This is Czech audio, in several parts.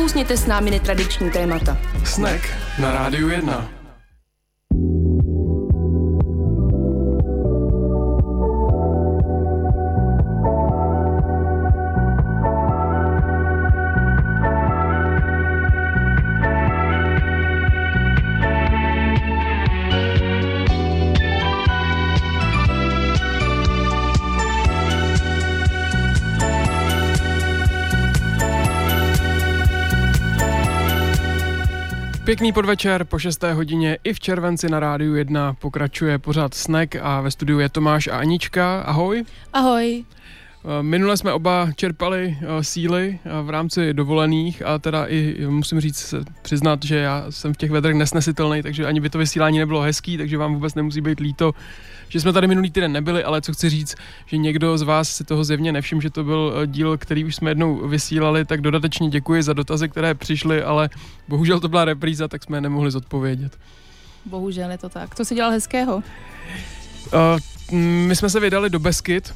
Nakousněte s námi netradiční témata. Snack na Rádiu 1. Pěkný podvečer po 6. hodině i v červenci na rádiu 1 pokračuje pořád Snack a ve studiu je Tomáš a Anička. Ahoj. Ahoj. Eh, minule jsme oba čerpali eh, síly eh, v rámci dovolených a teda i musím říct, přiznat, že já jsem v těch vedrech nesnesitelný, takže ani by to vysílání nebylo hezký, takže vám vůbec nemusí být líto, že jsme tady minulý týden nebyli, ale co chci říct, že někdo z vás si toho zjevně nevšim, že to byl díl, který už jsme jednou vysílali, tak dodatečně děkuji za dotazy, které přišly, ale bohužel to byla repríza, tak jsme je nemohli zodpovědět. Bohužel je to tak. Co jsi dělal hezkého? Uh, my jsme se vydali do Beskyt,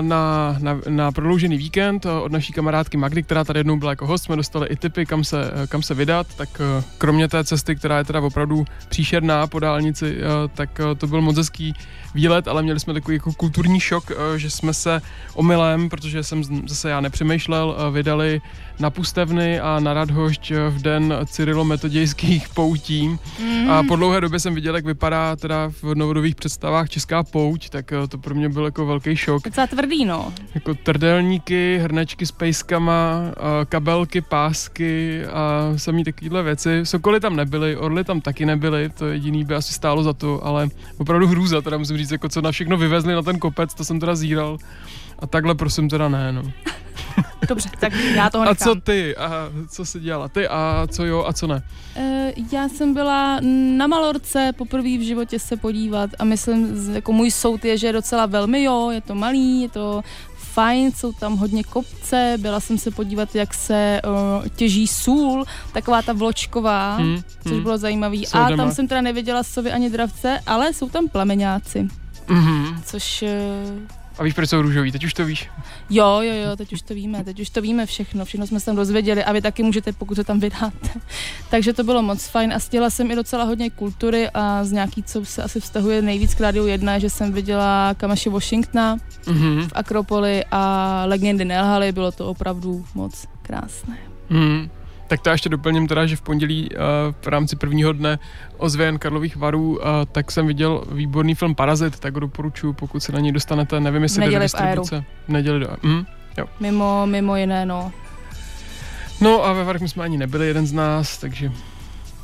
na, na, na prodloužený víkend od naší kamarádky Magdy, která tady jednou byla jako host, jsme dostali i tipy, kam se, kam se vydat, tak eh, kromě té cesty, která je teda opravdu příšerná po dálnici, eh, tak eh, to byl moc hezký výlet, ale měli jsme takový jako kulturní šok, že jsme se omylem, protože jsem zase já nepřemýšlel, vydali na Pustevny a na Radhošť v den cyrilo-metodějských poutí. Mm. A po dlouhé době jsem viděl, jak vypadá teda v novodových představách česká pouť, tak to pro mě byl jako velký šok. Docela tvrdý, no. Jako trdelníky, hrnečky s pejskama, kabelky, pásky a samý takovýhle věci. Sokoly tam nebyly, orly tam taky nebyly, to jediný by asi stálo za to, ale opravdu hrůza, teda musím říct, jako co na všechno vyvezli na ten kopec, to jsem teda zíral. A takhle prosím teda ne, no. Dobře, tak já toho nechám. A co ty? A co jsi dělala? Ty a co jo a co ne? Uh, já jsem byla na Malorce poprvé v životě se podívat a myslím, jako můj soud je, že je docela velmi jo, je to malý, je to fajn, jsou tam hodně kopce, byla jsem se podívat, jak se uh, těží sůl, taková ta vločková, hmm, což hmm. bylo zajímavý. Jsou a doma. tam jsem teda neviděla sovy ani dravce, ale jsou tam plameňáci, mm-hmm. což uh, a víš, proč jsou růžový? Teď už to víš? Jo, jo, jo, teď už to víme, teď už to víme všechno, všechno jsme se tam dozvěděli a vy taky můžete, pokud se tam vydáte. Takže to bylo moc fajn a stihla jsem i docela hodně kultury a z nějaký, co se asi vztahuje nejvíc k rádiu jedna, že jsem viděla Kamaši Washingtona mm-hmm. v Akropoli a legendy nelhaly, bylo to opravdu moc krásné. Mm. Tak to ještě doplním teda, že v pondělí uh, v rámci prvního dne ozvěn Karlových varů, uh, tak jsem viděl výborný film Parazit, tak ho doporučuji, pokud se na něj dostanete, nevím, jestli Neděli do distribuce. Neděli do mm, jo. Mimo, mimo jiné, no. No a ve Varech jsme ani nebyli jeden z nás, takže,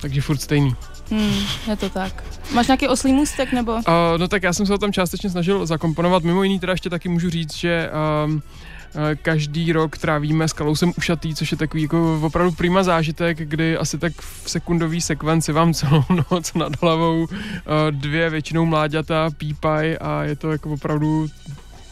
takže furt stejný. Hmm, je to tak. Máš nějaký oslý můstek nebo? Uh, no tak já jsem se ho tam částečně snažil zakomponovat. Mimo jiný teda ještě taky můžu říct, že um, Eh, každý rok trávíme s Kalousem ušatý, což je takový jako opravdu prima zážitek, kdy asi tak v sekundový sekvenci vám celou noc nad hlavou eh, dvě většinou mláďata pípaj a je to jako opravdu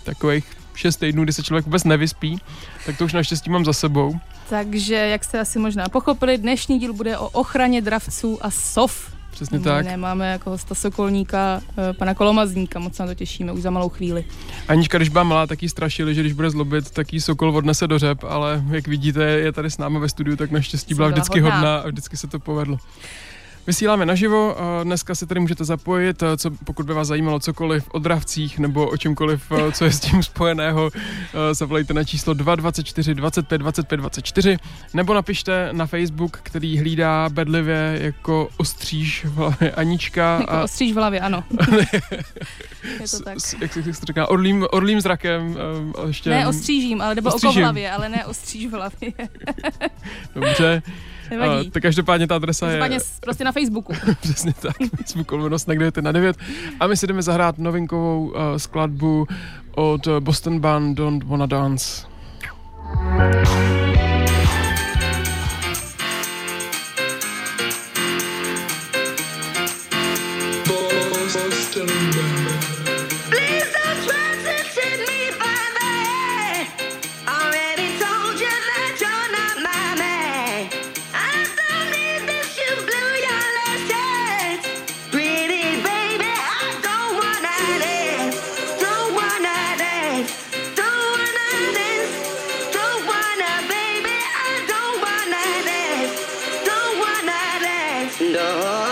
takových šest týdnů, kdy se člověk vůbec nevyspí, tak to už naštěstí mám za sebou. Takže, jak jste asi možná pochopili, dnešní díl bude o ochraně dravců a sov Přesně tak. Nemáme jako hosta Sokolníka, eh, pana Kolomazníka, moc na to těšíme, už za malou chvíli. Anička, když byla malá, tak jí strašili, že když bude zlobit, tak jí Sokol odnese do řep, ale jak vidíte, je tady s námi ve studiu, tak naštěstí byla vždycky hodná. hodná a vždycky se to povedlo. Vysíláme naživo, dneska se tady můžete zapojit, co, pokud by vás zajímalo cokoliv o dravcích nebo o čemkoliv, co je s tím spojeného, zavolejte na číslo 224 25 25 24 nebo napište na Facebook, který hlídá bedlivě jako ostříž v hlavě Anička. Jako a... ostříž v hlavě, ano. je to tak. S, jak se to říká, orlým, orlým zrakem. Ještě... Ne ostřížím, ale nebo oko v hlavě, ale ne ostříž v hlavě. Dobře. Nevadí. Uh, tak každopádně ta adresa každopádně je... prostě na Facebooku. Přesně tak, Facebook Olmenost najdete na 9. A my si jdeme zahrát novinkovou uh, skladbu od Boston Band Don't Wanna Dance. No.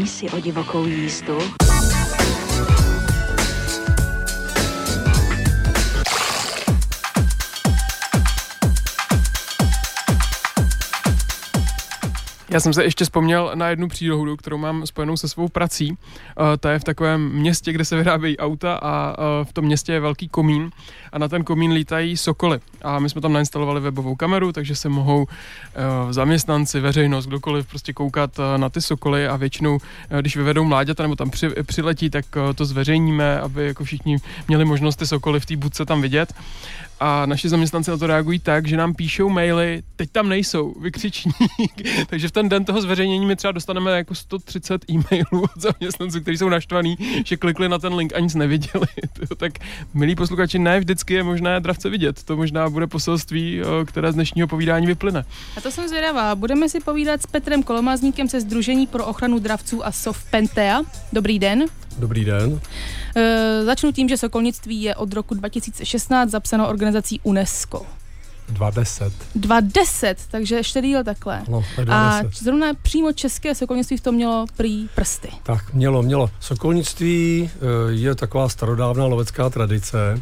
Řekni si o divokou jízdu. Já jsem se ještě vzpomněl na jednu příhodu, kterou mám spojenou se svou prací. Uh, to je v takovém městě, kde se vyrábějí auta a uh, v tom městě je velký komín a na ten komín lítají sokoly. A my jsme tam nainstalovali webovou kameru, takže se mohou uh, zaměstnanci, veřejnost, kdokoliv prostě koukat uh, na ty sokoly a většinou, uh, když vyvedou mláďata nebo tam při, přiletí, tak to zveřejníme, aby jako všichni měli možnost ty sokoly v té budce tam vidět a naši zaměstnanci na to reagují tak, že nám píšou maily, teď tam nejsou, vykřičník. Takže v ten den toho zveřejnění my třeba dostaneme jako 130 e-mailů od zaměstnanců, kteří jsou naštvaní, že klikli na ten link a nic neviděli. tak milí posluchači, ne vždycky je možné dravce vidět. To možná bude poselství, které z dnešního povídání vyplyne. A to jsem zvědavá. Budeme si povídat s Petrem Kolomázníkem ze Združení pro ochranu dravců a Sof Pentea. Dobrý den. Dobrý den. E, začnu tím, že sokolnictví je od roku 2016 zapsáno organizací UNESCO. 20. 20, takže ještě díl takhle. No, a zrovna přímo české sokolnictví v tom mělo prý prsty. Tak, mělo, mělo. Sokolnictví e, je taková starodávná lovecká tradice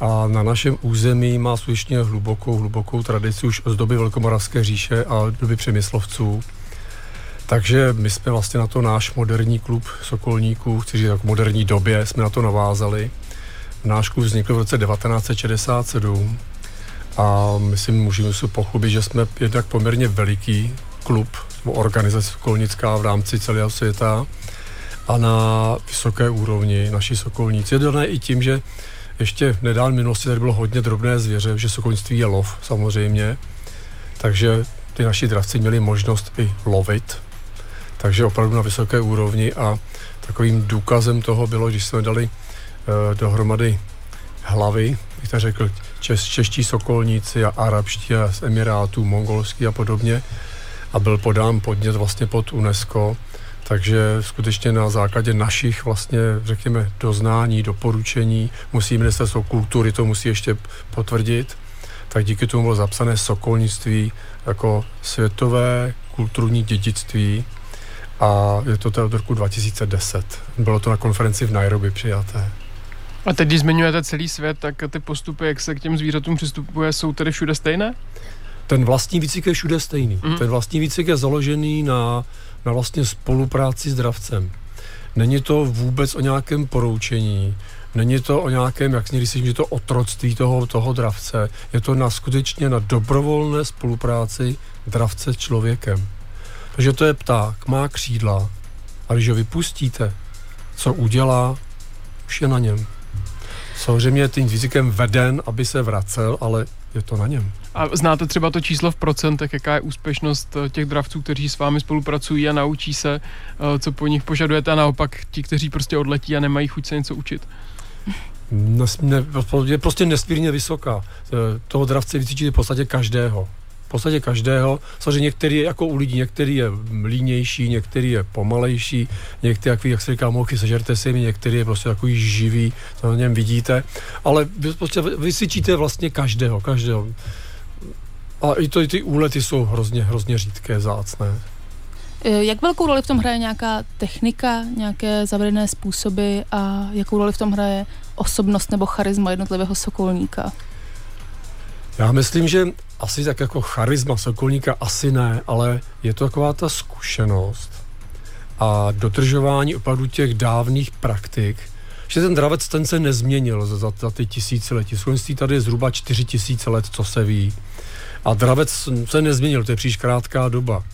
a na našem území má skutečně hlubokou, hlubokou tradici už z doby Velkomoravské říše a doby přemyslovců. Takže my jsme vlastně na to náš moderní klub Sokolníků, chci říct, v moderní době jsme na to navázali. Náš klub vznikl v roce 1967 a myslím, můžeme si pochlubit, že jsme jednak poměrně veliký klub, organizace sokolnická v rámci celého světa a na vysoké úrovni naší sokolníci. Je dané i tím, že ještě v nedávné minulosti tady bylo hodně drobné zvěře, že sokolnictví je lov samozřejmě, takže ty naši dravci měli možnost i lovit, takže opravdu na vysoké úrovni a takovým důkazem toho bylo, když jsme dali uh, dohromady hlavy, jak to řekl, čes, čeští sokolníci a arabští a z Emirátů, mongolský a podobně a byl podán podnět vlastně pod UNESCO, takže skutečně na základě našich vlastně, řekněme, doznání, doporučení, musí ministerstvo kultury to musí ještě potvrdit, tak díky tomu bylo zapsané sokolnictví jako světové kulturní dědictví a je to od roku 2010. Bylo to na konferenci v Nairobi přijaté. A teď, když zmiňujete celý svět, tak ty postupy, jak se k těm zvířatům přistupuje, jsou tedy všude stejné? ten vlastní výcvik je všude stejný. Mm. Ten vlastní výcvik je založený na, na vlastně spolupráci s dravcem. Není to vůbec o nějakém poroučení, není to o nějakém, jak někdy si že to otroctví toho, toho dravce, je to na skutečně na dobrovolné spolupráci dravce s člověkem. Takže to je pták, má křídla a když ho vypustíte, co udělá, už je na něm. Samozřejmě je tím fyzikem veden, aby se vracel, ale je to na něm. A znáte třeba to číslo v procentech, jaká je úspěšnost eh, těch dravců, kteří s vámi spolupracují a naučí se, eh, co po nich požadujete a naopak ti, kteří prostě odletí a nemají chuť se něco učit? Ne, je prostě nesmírně vysoká. Eh, toho dravce vycvičíte v podstatě každého podstatě každého. Samozřejmě některý je jako u lidí, některý je línější, některý je pomalejší, některý, jak, jak se říká, mouchy, sežerte si mi, některý je prostě takový živý, to na něm vidíte. Ale vy prostě vysvědčíte vlastně každého, každého. A i to, ty úlety jsou hrozně, hrozně řídké, zácné. E, jak velkou roli v tom hraje nějaká technika, nějaké zavedené způsoby a jakou roli v tom hraje osobnost nebo charisma jednotlivého sokolníka? Já myslím, že asi tak jako charisma Sokolníka asi ne, ale je to taková ta zkušenost a dodržování opravdu těch dávných praktik, že ten dravec ten se nezměnil za, za ty tisíciletí. Slovenství tady je zhruba čtyři tisíce let, co se ví. A dravec se nezměnil, to je příliš krátká doba.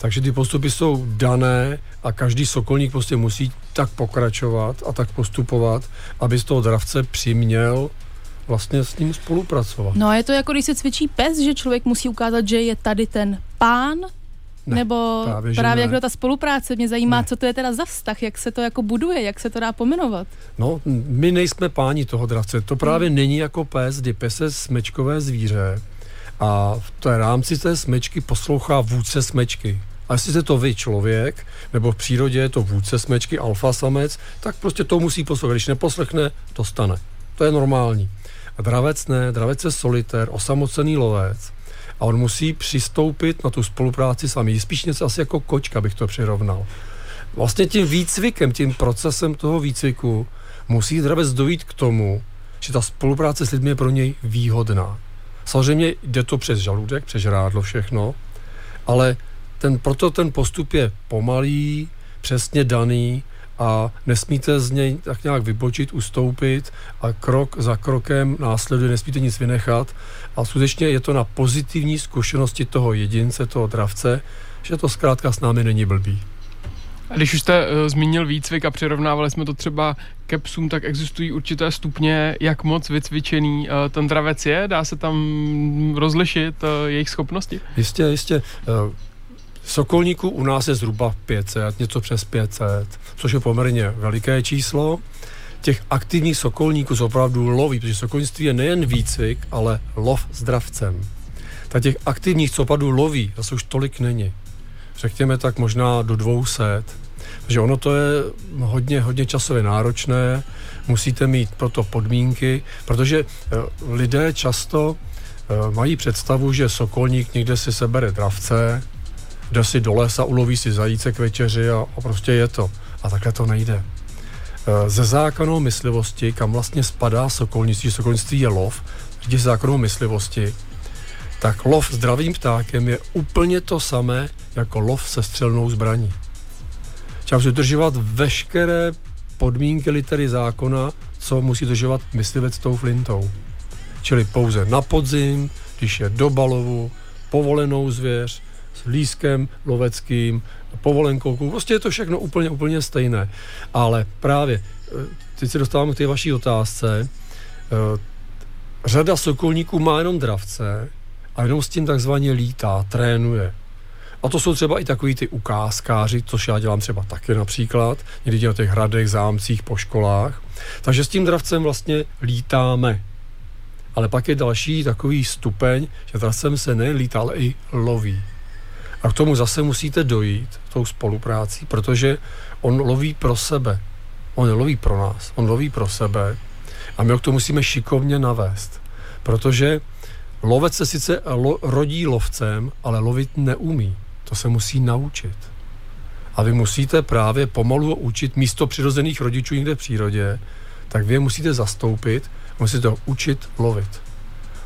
Takže ty postupy jsou dané a každý sokolník prostě musí tak pokračovat a tak postupovat, aby z toho dravce přiměl vlastně s ním spolupracovat. No a je to jako, když se cvičí pes, že člověk musí ukázat, že je tady ten pán, ne, Nebo právě, právě jak ta spolupráce, mě zajímá, ne. co to je teda za vztah, jak se to jako buduje, jak se to dá pomenovat. No, my nejsme páni toho dravce, to právě hmm. není jako pes, kdy pes je smečkové zvíře a v té rámci té smečky poslouchá vůdce smečky. A jestli jste to vy člověk, nebo v přírodě je to vůdce smečky, alfa samec, tak prostě to musí poslouchat. Když neposlechne, to stane. To je normální. A dravec ne, dravec je solitér, osamocený lovec a on musí přistoupit na tu spolupráci sami. Spíš něco asi jako kočka bych to přirovnal. Vlastně tím výcvikem, tím procesem toho výcviku musí dravec dojít k tomu, že ta spolupráce s lidmi je pro něj výhodná. Samozřejmě jde to přes žaludek, přes žrádlo všechno, ale ten, proto ten postup je pomalý, přesně daný a nesmíte z něj tak nějak vybočit, ustoupit a krok za krokem následuje, nesmíte nic vynechat a skutečně je to na pozitivní zkušenosti toho jedince, toho dravce, že to zkrátka s námi není blbý. A když už jste uh, zmínil výcvik a přirovnávali jsme to třeba ke psům, tak existují určité stupně, jak moc vycvičený uh, ten dravec je? Dá se tam rozlišit uh, jejich schopnosti? Jistě, jistě. Uh, Sokolníků u nás je zhruba 500, něco přes 500, což je poměrně veliké číslo. Těch aktivních sokolníků z opravdu loví, protože sokolnictví je nejen výcvik, ale lov zdravcem. Tak těch aktivních, co opravdu loví, zase už tolik není. Řekněme tak možná do 200. Takže ono to je hodně, hodně časově náročné, musíte mít proto podmínky, protože eh, lidé často eh, mají představu, že sokolník někde si sebere dravce, jde si do lesa, uloví si zajíce k večeři a, a prostě je to. A takhle to nejde. E, ze zákonu myslivosti, kam vlastně spadá sokolnictví, sokolnictví je lov, ze zákonu myslivosti, tak lov zdravým ptákem je úplně to samé jako lov se střelnou zbraní. Třeba dodržovat veškeré podmínky litery zákona, co musí dodržovat myslivec tou flintou. Čili pouze na podzim, když je do balovu, povolenou zvěř, s lískem loveckým, povolenkou, prostě je to všechno úplně, úplně stejné. Ale právě, eh, teď se dostávám k té vaší otázce, eh, řada sokolníků má jenom dravce a jenom s tím takzvaně lítá, trénuje. A to jsou třeba i takový ty ukázkáři, což já dělám třeba taky například, někdy na těch hradech, zámcích, po školách. Takže s tím dravcem vlastně lítáme. Ale pak je další takový stupeň, že dravcem se nejen lítá, ale i loví. A k tomu zase musíte dojít tou spoluprácí, protože on loví pro sebe. On loví pro nás, on loví pro sebe a my ho k tomu musíme šikovně navést. Protože lovec se sice lo, rodí lovcem, ale lovit neumí. To se musí naučit. A vy musíte právě pomalu učit místo přirozených rodičů někde v přírodě, tak vy je musíte zastoupit, musíte ho učit lovit.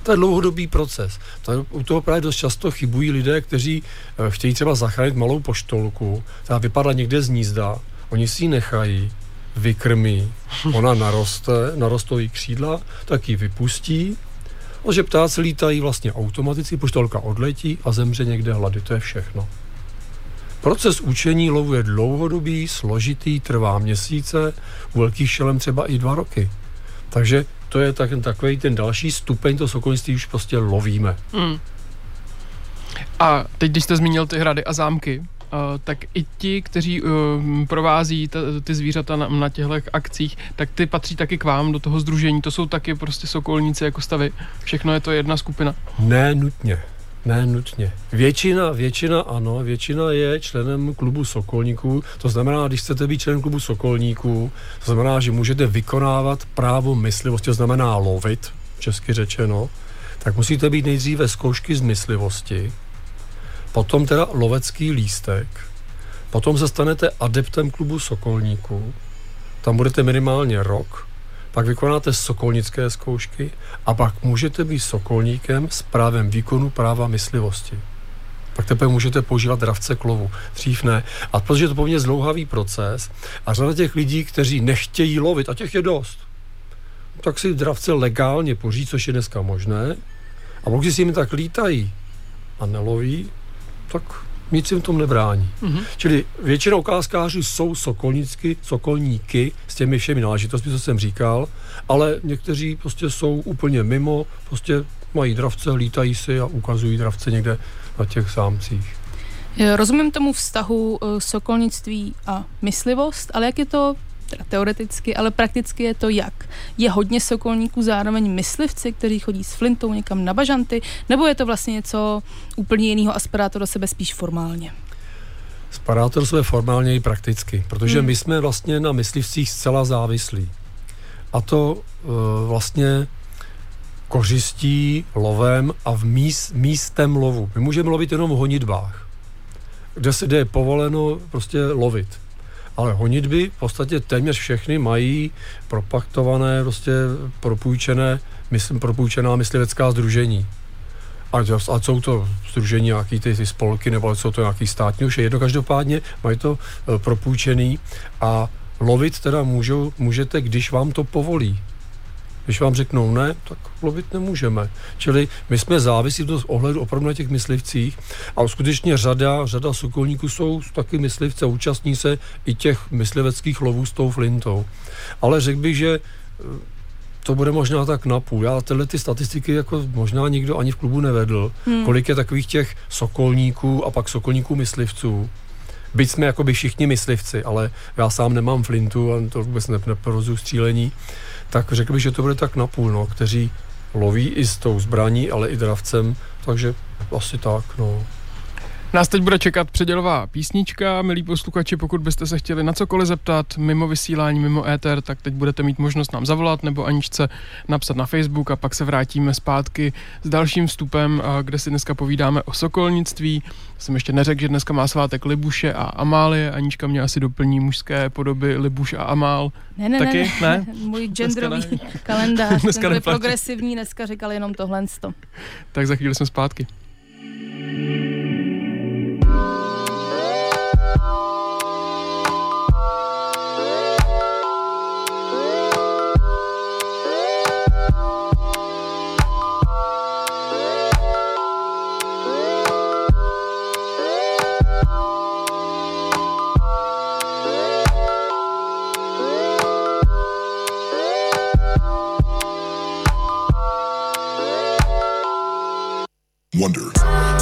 To je dlouhodobý proces. To, u toho právě dost často chybují lidé, kteří eh, chtějí třeba zachránit malou poštolku, která vypadá někde z nízda, oni si ji nechají, vykrmí, ona naroste, narostou jí křídla, tak ji vypustí, a že ptáci lítají vlastně automaticky, poštolka odletí a zemře někde hlady, to je všechno. Proces učení lovu je dlouhodobý, složitý, trvá měsíce, u velkých šelem třeba i dva roky. Takže to je tak, takový ten další stupeň, to sokolnictví už prostě lovíme. Mm. A teď, když jste zmínil ty hrady a zámky, tak i ti, kteří uh, provází ty zvířata na, na těchto akcích, tak ty patří taky k vám do toho združení. To jsou taky prostě sokolníci jako stavy. Všechno je to jedna skupina. Ne nutně. Ne nutně. Většina, většina ano, většina je členem klubu Sokolníků. To znamená, když chcete být členem klubu Sokolníků, to znamená, že můžete vykonávat právo myslivosti, to znamená lovit, česky řečeno, tak musíte být nejdříve zkoušky z myslivosti, potom teda lovecký lístek, potom se stanete adeptem klubu Sokolníků, tam budete minimálně rok, pak vykonáte sokolnické zkoušky a pak můžete být sokolníkem s právem výkonu práva myslivosti. Pak teprve můžete používat dravce k lovu. Dřív ne. A protože je to poměrně zdlouhavý proces a řada těch lidí, kteří nechtějí lovit, a těch je dost, tak si dravce legálně pořídí, což je dneska možné. A pokud si jim tak lítají a neloví, tak nic jim tom nebrání. Mm-hmm. Čili většina ukázkářů jsou sokolníky, sokolníky s těmi všemi náležitostmi, co jsem říkal, ale někteří prostě jsou úplně mimo, prostě mají dravce, lítají si a ukazují dravce někde na těch sámcích. Rozumím tomu vztahu eh, sokolnictví a myslivost, ale jak je to teda teoreticky, ale prakticky je to jak? Je hodně sokolníků zároveň myslivci, kteří chodí s flintou někam na bažanty, nebo je to vlastně něco úplně jiného a spadá to do sebe spíš formálně? Spadá to do sebe formálně i prakticky, protože hmm. my jsme vlastně na myslivcích zcela závislí. A to uh, vlastně kořistí lovem a v míst, místem lovu. My můžeme lovit jenom v honitbách, kde se je povoleno prostě lovit ale honitby v podstatě téměř všechny mají propaktované, prostě propůjčené, myslím, propůjčená myslivecká združení. A, a jsou to združení nějaký ty, ty spolky, nebo jsou to nějaký státní, už je jedno, každopádně mají to e, propůjčený a lovit teda můžou, můžete, když vám to povolí. Když vám řeknou ne, tak lovit nemůžeme. Čili my jsme závisí v ohledu opravdu na těch myslivcích a skutečně řada, řada sokolníků jsou taky myslivce, účastní se i těch mysliveckých lovů s tou flintou. Ale řekl bych, že eh, to bude možná tak napůl. Já tyhle ty statistiky jako možná nikdo ani v klubu nevedl. Hmm. Kolik je takových těch sokolníků a pak sokolníků myslivců. Byť jsme jako by všichni myslivci, ale já sám nemám flintu a to vůbec neporozu střílení tak řekl bych, že to bude tak napůl, no, kteří loví i s tou zbraní, ale i dravcem, takže asi tak, no. Nás teď bude čekat předělová písnička. Milí posluchači, pokud byste se chtěli na cokoliv zeptat mimo vysílání, mimo éter, tak teď budete mít možnost nám zavolat nebo Aničce napsat na Facebook a pak se vrátíme zpátky s dalším vstupem, kde si dneska povídáme o sokolnictví. Jsem ještě neřekl, že dneska má svátek Libuše a Amálie. Anička mě asi doplní mužské podoby Libuš a Amál. Ne, ne, Taky? ne, ne. Můj genderový dneska ne. kalendář, dneska ten progresivní, dneska říkal jenom tohle. Tak za chvíli jsme zpátky. Wonder.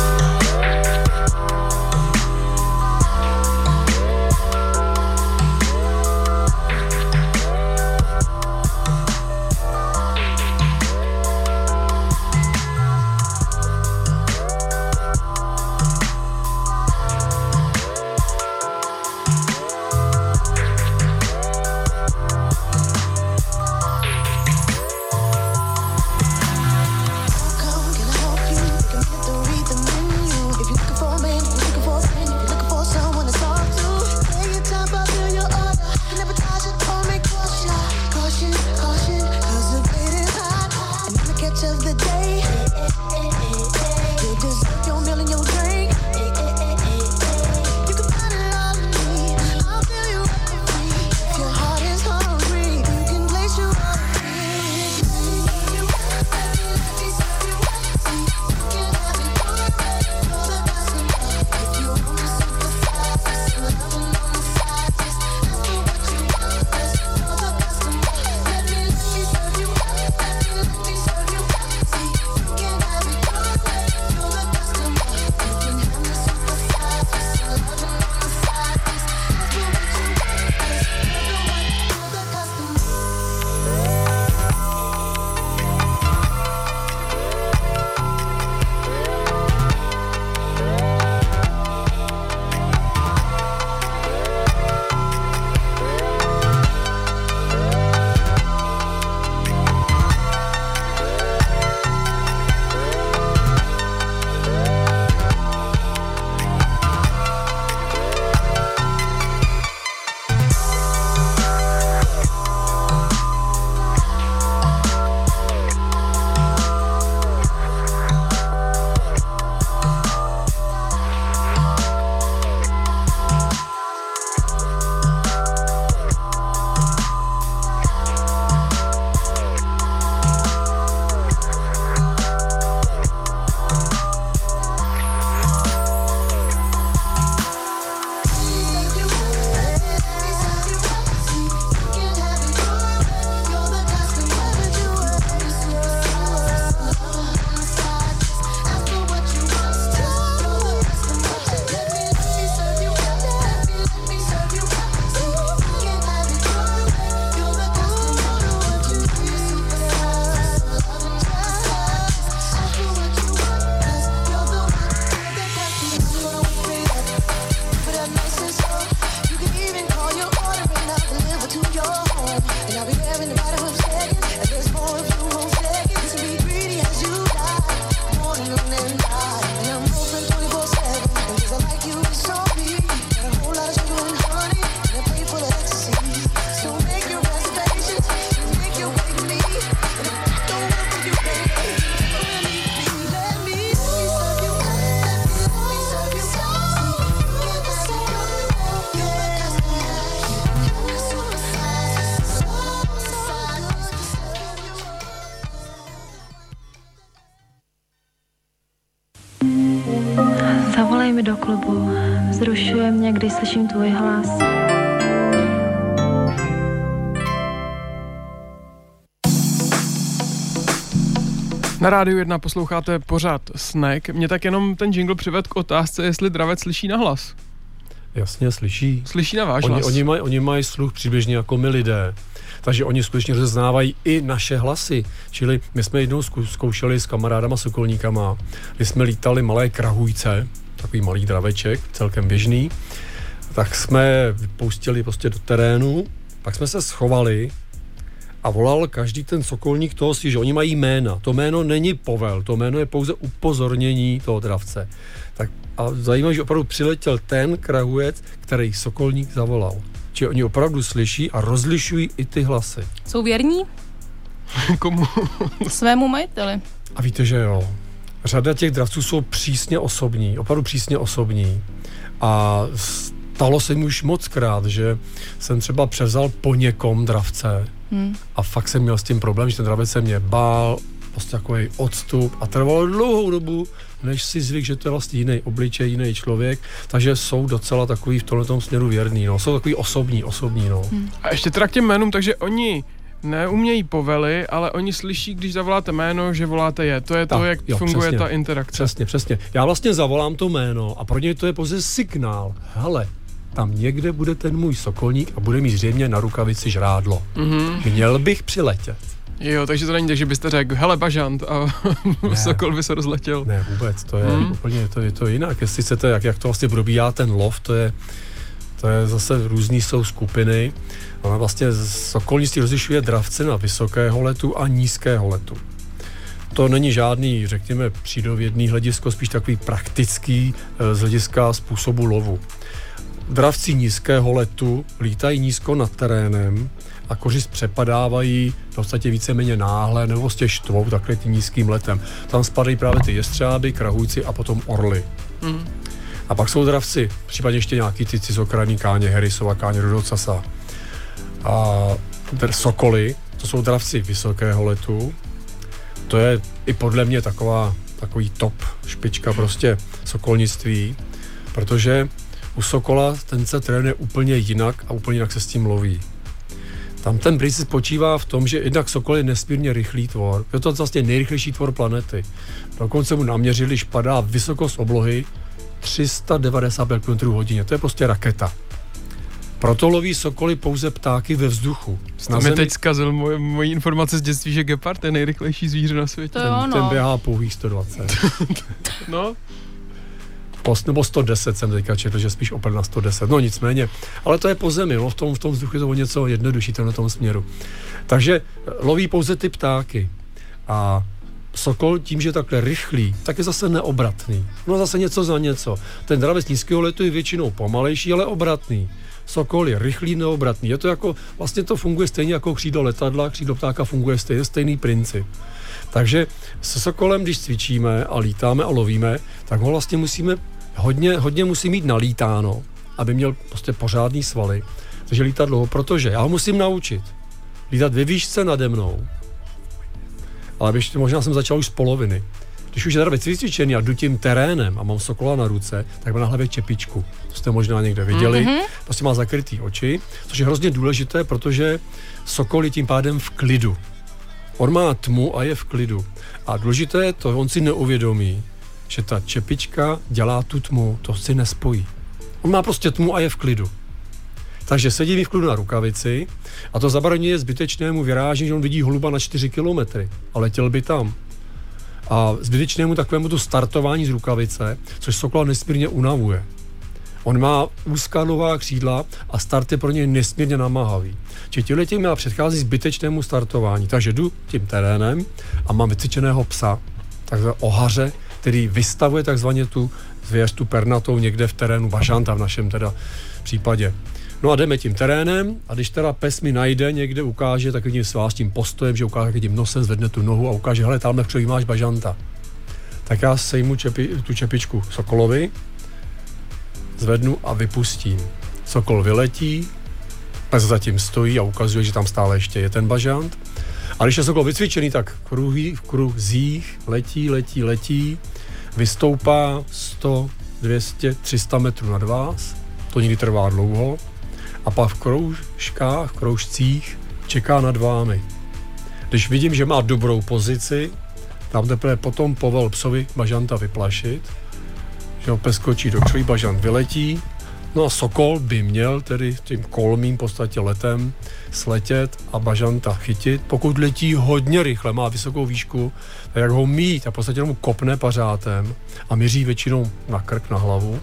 Klubu. Vzrušuje mě, když slyším tvůj hlas. Na rádiu 1 posloucháte pořád Snack. Mě tak jenom ten jingle přived k otázce, jestli dravec slyší na hlas. Jasně, slyší. Slyší na váš Oni, hlas. oni, mají, oni mají sluch přibližně jako my lidé. Takže oni skutečně rozeznávají i naše hlasy. Čili my jsme jednou zkoušeli s kamarádama sokolníkama, kdy jsme lítali malé krahujce, takový malý draveček, celkem běžný, tak jsme vypustili prostě do terénu, pak jsme se schovali a volal každý ten sokolník toho si, že oni mají jména. To jméno není povel, to jméno je pouze upozornění toho dravce. Tak a zajímavé, že opravdu přiletěl ten krahujec, který sokolník zavolal. Či oni opravdu slyší a rozlišují i ty hlasy. Jsou věrní Komu? svému majiteli. A víte, že jo, řada těch dravců jsou přísně osobní, opravdu přísně osobní. A stalo se mi už moc krát, že jsem třeba převzal po někom dravce Hmm. a fakt jsem měl s tím problém, že ten dravec se mě bál, prostě takový odstup a trvalo dlouhou dobu, než si zvyk, že to je vlastně jiný obličej, jiný člověk, takže jsou docela takový v tomhle směru věrný, no. jsou takový osobní, osobní, no. Hmm. A ještě teda k těm jménům, takže oni neumějí povely, ale oni slyší, když zavoláte jméno, že voláte je. To je to, Tak, jak jo, funguje přesně. ta interakce. Přesně, přesně. Já vlastně zavolám to jméno a pro něj to je pouze signál. Hele, tam někde bude ten můj sokolník a bude mít zřejmě na rukavici žrádlo. Mhm. Měl bych přiletět. Jo, takže to není tak, že byste řekl, hele bažant a Ne. sokol by se rozletěl. Ne, vůbec, to je hmm. úplně to je to jinak. Jestli chcete, jak, jak to vlastně probíhá ten lov, to je, to je zase různý jsou skupiny. Ona vlastně sokolnictví rozlišuje dravce na vysokého letu a nízkého letu. To není žádný, řekněme, přírodovědný hledisko, spíš takový praktický eh, z hlediska způsobu lovu. Dravci nízkého letu lítají nízko nad terénem a kořist přepadávají v podstatě víceméně náhle nebo prostě štvou takhle tím nízkým letem. Tam spadají právě ty jestřáby, krahujci a potom orly. Mhm. A pak jsou dravci, případně ještě nějaký ty cizokrajní káně, Harrisova káně, Rudocasa. A sokoly, to jsou dravci vysokého letu. To je i podle mě taková, takový top špička prostě sokolnictví, protože u sokola ten se trénuje úplně jinak a úplně jinak se s tím loví. Tam ten princip spočívá v tom, že jednak sokol je nesmírně rychlý tvor. Je to vlastně nejrychlejší tvor planety. Dokonce mu naměřili, když padá vysokost oblohy 395 km hodině. To je prostě raketa. Proto loví sokoly pouze ptáky ve vzduchu. To mi teď zkazil moje, moji informace z dětství, že gepard je nejrychlejší zvíře na světě. To jo, ten, ten no. běhá pouhých 120. No, Post, nebo 110 jsem teďka četl, že spíš opět na 110. No nicméně, ale to je po zemi, no, v, tom, v tom vzduchu je to o něco jednodušší to na tom směru. Takže loví pouze ty ptáky. A Sokol tím, že je takhle rychlý, tak je zase neobratný. No zase něco za něco. Ten dravec nízkého letu je většinou pomalejší, ale obratný. Sokol je rychlý, neobratný. Je to jako, vlastně to funguje stejně jako křídlo letadla, křídlo ptáka funguje stejně, stejný princip. Takže se sokolem, když cvičíme a lítáme a lovíme, tak ho vlastně musíme, hodně, hodně musí mít nalítáno, aby měl prostě pořádný svaly. Takže lítá dlouho, protože já ho musím naučit. Lítat ve výšce nade mnou. Ale ještě možná jsem začal už z poloviny. Když už je teda vycvičený a jdu tím terénem a mám sokola na ruce, tak má na hlavě čepičku. To jste možná někde viděli. Mm-hmm. Prostě má zakrytý oči, což je hrozně důležité, protože sokol je tím pádem v klidu. On má tmu a je v klidu. A důležité je to, on si neuvědomí, že ta čepička dělá tu tmu, to si nespojí. On má prostě tmu a je v klidu. Takže sedí mi v klidu na rukavici a to zabraňuje zbytečnému vyrážení, že on vidí holuba na 4 kilometry a letěl by tam. A zbytečnému takovému to startování z rukavice, což sokola nesmírně unavuje. On má úzká nová křídla a start je pro něj nesmírně namáhavý. Čili tímhle tím já předchází zbytečnému startování. Takže jdu tím terénem a mám vycvičeného psa, takzvané ohaře, který vystavuje takzvaně tu zvěř, tu pernatou někde v terénu, bažanta v našem teda případě. No a jdeme tím terénem a když teda pes mi najde někde, ukáže takovým svás tím postojem, že ukáže tím nosem, zvedne tu nohu a ukáže, hele, tamhle v máš bažanta. Tak já sejmu čepi, tu čepičku Sokolovi, zvednu a vypustím. Sokol vyletí, pes zatím stojí a ukazuje, že tam stále ještě je ten bažant. A když je Sokol vycvičený, tak v, kruhy, v kruzích letí, letí, letí, vystoupá 100, 200-300 metrů nad vás, to někdy trvá dlouho, a pak v kroužkách, v kroužcích čeká nad vámi. Když vidím, že má dobrou pozici, tam teprve potom povel psovi bažanta vyplašit, že ho pes skočí do křoví, bažant vyletí, no a sokol by měl tedy tím kolmým podstatě letem sletět a bažanta chytit. Pokud letí hodně rychle, má vysokou výšku, tak jak ho mít a v podstatě mu kopne pařátem a měří většinou na krk, na hlavu.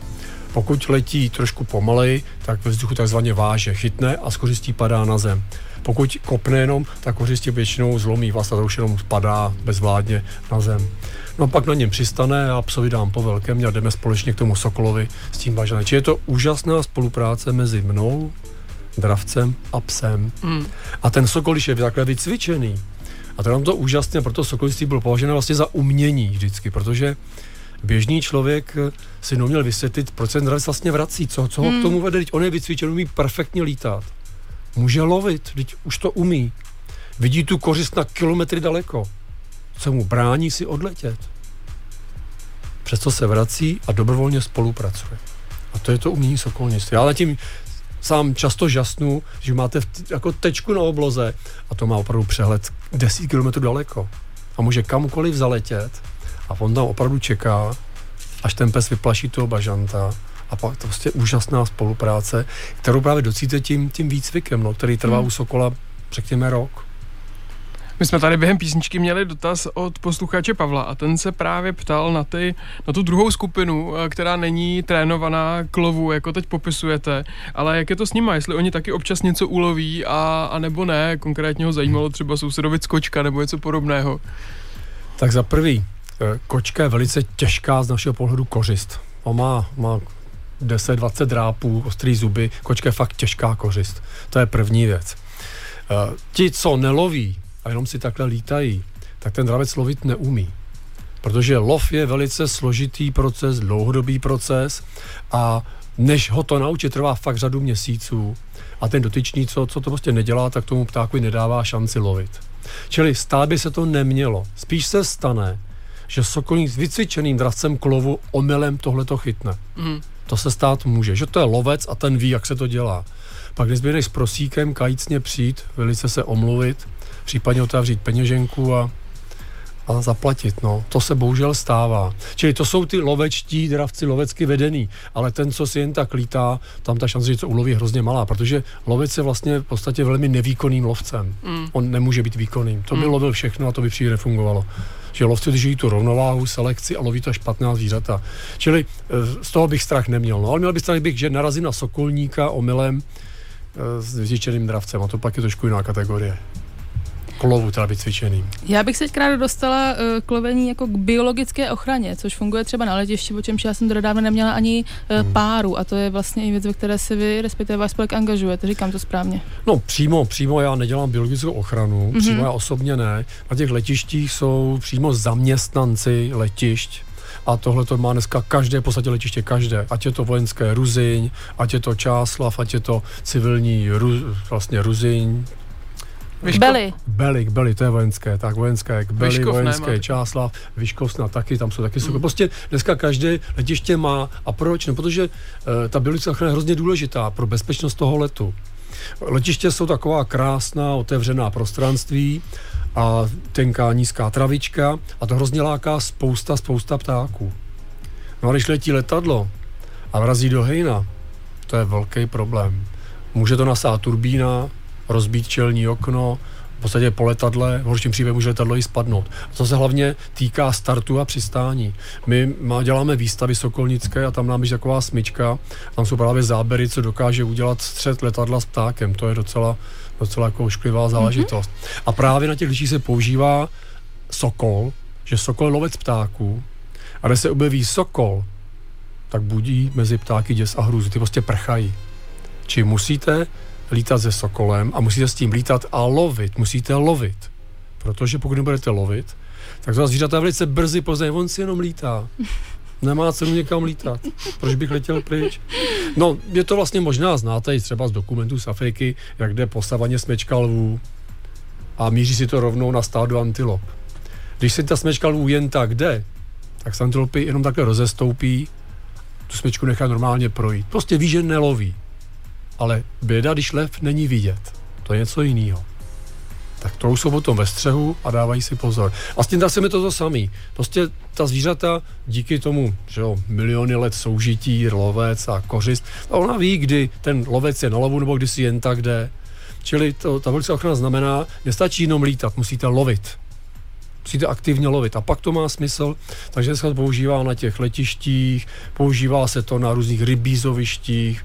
Pokud letí trošku pomalej, tak ve vzduchu takzvaně váže, chytne a z kořistí padá na zem. Pokud kopne jenom, tak kořistí většinou zlomí vlast a to už jenom spadá bezvládně na zem. No pak na něm přistane a psovi dám po velkém a jdeme společně k tomu Sokolovi s tím bažanem. Či je to úžasná spolupráce mezi mnou, dravcem a psem. Mm. A ten Sokol, když je takhle vycvičený, a to je to úžasné, proto sokoliství bylo považováno vlastně za umění vždycky, protože běžný člověk si neuměl vysvětlit, proč se dravec vlastně vrací, co, co ho hmm. k tomu vede, on je vycvičen, umí perfektně lítat. Může lovit, teď už to umí. Vidí tu kořist na kilometry daleko. Co mu brání si odletět. Přesto se vrací a dobrovolně spolupracuje. A to je to umění sokolnictví. Já na tím sám často žasnu, že máte jako tečku na obloze a to má opravdu přehled 10 km daleko. A může kamkoliv zaletět a on tam opravdu čeká, až ten pes vyplaší toho bažanta a pak to prostě úžasná spolupráce, kterou právě docíte tím, tím výcvikem, no, který trvá hmm. u Sokola řekněme rok. My jsme tady během písničky měli dotaz od posluchače Pavla a ten se právě ptal na, ty, na tu druhou skupinu, eh, která není trénovaná k lovu, jako teď popisujete, ale jak je to s nimi, jestli oni taky občas něco uloví a, a nebo ne, konkrétně ho zajímalo třeba sousedovic kočka nebo něco podobného. Tak za prvý, kočka je velice těžká z našeho pohledu kořist. On má, má 10-20 drápů, ostrý zuby, kočka je fakt těžká kořist. To je první věc. Uh, ti, co neloví, a jenom si takhle lítají, tak ten dravec lovit neumí. Protože lov je velice složitý proces, dlouhodobý proces a než ho to naučit, trvá fakt řadu měsíců. A ten dotyčný, co, co to prostě nedělá, tak tomu ptáku nedává šanci lovit. Čili stát by se to nemělo. Spíš se stane, že sokolník s vycvičeným dravcem klovu omylem tohle to chytne. Mm. To se stát může, že to je lovec a ten ví, jak se to dělá. Pak nezběhneš s prosíkem kajícně přijít, velice se omluvit, případně otevřít peněženku a, a zaplatit. No. To se bohužel stává. Čili to jsou ty lovečtí dravci lovecky vedený, ale ten, co si jen tak lítá, tam ta šance, že to uloví, je hrozně malá, protože lovec je vlastně v podstatě velmi nevýkonným lovcem. Mm. On nemůže být výkonným. To by mm. lovil všechno a to by příliš nefungovalo že lovci drží tu rovnováhu, selekci a loví to až 15 zvířata. Čili eh, z toho bych strach neměl. No, ale měl bych strach, bych, že narazím na sokolníka omylem eh, s vycvičeným dravcem a to pak je trošku jiná kategorie k lovu, teda cvičený. Já bych se teď ráda dostala uh, k lovení jako k biologické ochraně, což funguje třeba na letišti, o čemž já jsem dodávno neměla ani uh, hmm. páru a to je vlastně i věc, ve které se vy, respektive váš spolek angažujete, říkám to správně. No přímo, přímo já nedělám biologickou ochranu, mm-hmm. přímo já osobně ne. Na těch letištích jsou přímo zaměstnanci letišť, a tohle to má dneska každé, v podstatě letiště každé, ať je to vojenské Ruziň, ať je to Čáslav, ať je to civilní Ru, vlastně Ruziň, Vyško... Beli. Beli, Beli, to je vojenské, tak vojenské, k Beli, Vyškov vojenské, ne, Čáslav, Vyškovsna taky, tam jsou taky mm. Prostě dneska každé letiště má. A proč? No, protože uh, ta biolická ochrana je hrozně důležitá pro bezpečnost toho letu. Letiště jsou taková krásná, otevřená prostranství a tenká nízká travička a to hrozně láká spousta, spousta ptáků. No a když letí letadlo a vrazí do hejna, to je velký problém. Může to nasát turbína, rozbít čelní okno, v podstatě po letadle, v horším případě může letadlo i spadnout. To se hlavně týká startu a přistání. My děláme výstavy sokolnické a tam nám je taková smyčka, tam jsou právě zábery, co dokáže udělat střed letadla s ptákem. To je docela, docela jako ošklivá záležitost. Mm-hmm. A právě na těch lidí se používá sokol, že sokol je lovec ptáků a když se objeví sokol, tak budí mezi ptáky děs a hrůzu. Ty prostě prchají. Či musíte lítat se sokolem a musíte s tím lítat a lovit. Musíte lovit. Protože pokud nebudete lovit, tak to zvířata velice brzy poznají, on si jenom lítá. Nemá cenu někam lítat. Proč bych letěl pryč? No, je to vlastně možná, znáte i třeba z dokumentů z Afriky, jak jde po savaně smečka lvů a míří si to rovnou na stádu antilop. Když se ta smečka lvů jen tak jde, tak se antilopy jenom takhle rozestoupí tu smyčku nechá normálně projít. Prostě ví, že neloví. Ale běda, když lev není vidět. To je něco jiného tak to jsou potom ve střehu a dávají si pozor. A s tím dá se mi to to samý. Prostě ta zvířata díky tomu, že jo, miliony let soužití, lovec a kořist, a ona ví, kdy ten lovec je na lovu nebo kdy si jen tak jde. Čili to, ta velice ochrana znamená, nestačí jenom lítat, musíte lovit musíte aktivně lovit. A pak to má smysl, takže se to používá na těch letištích, používá se to na různých rybízovištích,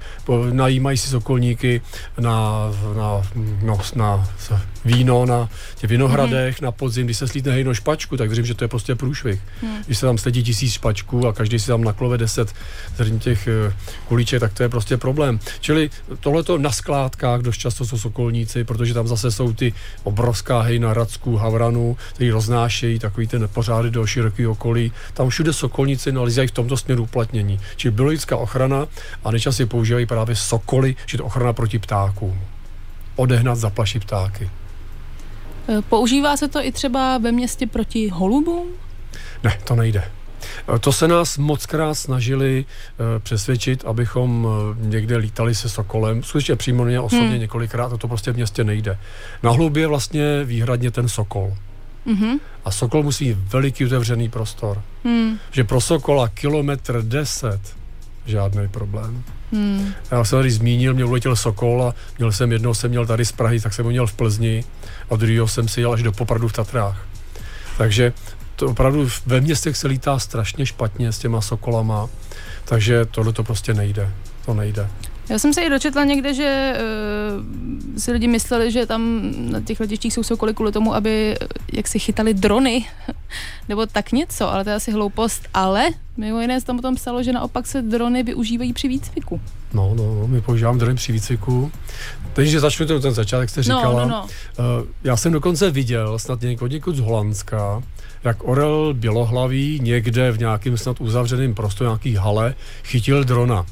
najímají si sokolníky na, na, no, na víno na těch vinohradech, mm. na podzim, když se slítne hejno špačku, tak věřím, že to je prostě průšvih. Mm. Když se tam sledí tisíc špačků a každý si tam naklove deset zrní těch eh, kulíček, tak to je prostě problém. Čili tohleto na skládkách dost často jsou sokolníci, protože tam zase jsou ty obrovská hejna radsků, havranů, který roznášejí takový ten pořády do širokého okolí. Tam všude sokolníci nalizají v tomto směru uplatnění. Čili biologická ochrana a nejčastěji používají právě sokoly, čili to ochrana proti ptákům. Odehnat zaplaší ptáky. Eh, používá se to i třeba ve městě proti holubům? Ne, to nejde. Eh, to se nás moc krát snažili uh, přesvědčit, abychom někde lítali se sokolem. Skutečně přímo mě osobně hmm. několikrát, a to prostě v městě nejde. Na hlubě vlastně výhradně ten sokol. Mm-hmm. A sokol musí mít veliký otevřený prostor. Hmm. Že pro sokola kilometr deset žádný problém. Hmm. Já jsem tady zmínil, mě uletěl Sokol a měl jsem jednou, jsem měl tady z Prahy, tak jsem ho měl v Plzni a druhého jsem si jel až do Popradu v Tatrách. Takže to opravdu ve městech se lítá strašně špatně s těma sokolama, takže tohle to prostě nejde. To nejde. Já jsem se i dočetla někde, že uh, si lidi mysleli, že tam na těch letištích jsou sokoly kvůli tomu, aby eh, jak si chytali drony, nebo tak něco, ale to je asi hloupost. Ale mimo jiné tam potom psalo, že naopak se drony využívají při výcviku. No, no, no my používáme drony při výcviku. Takže začnu ten, ten začátek, jste no, říkala. No, no, no. Uh, já jsem dokonce viděl, snad někoho někud z Holandska, jak orel bělohlavý někde v nějakém snad uzavřeném prostoru, nějaký hale, chytil drona.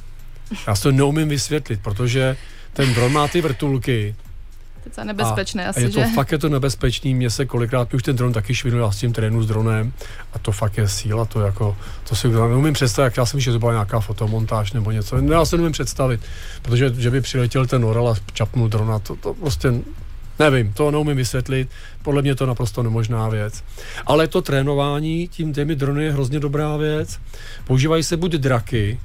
Já si to neumím vysvětlit, protože ten dron má ty vrtulky. To je nebezpečné a, asi, a je to, že? fakt je to nebezpečný, mě se kolikrát už ten dron taky švinul, já s tím trénu s dronem a to fakt je síla, to jako, to si neumím představit, jak já jsem že to byla nějaká fotomontáž nebo něco, no, já se neumím představit, protože že by přiletěl ten orel a čapnul drona, to, to prostě Nevím, to neumím vysvětlit, podle mě to naprosto nemožná věc. Ale to trénování tím těmi drony je hrozně dobrá věc. Používají se buď draky,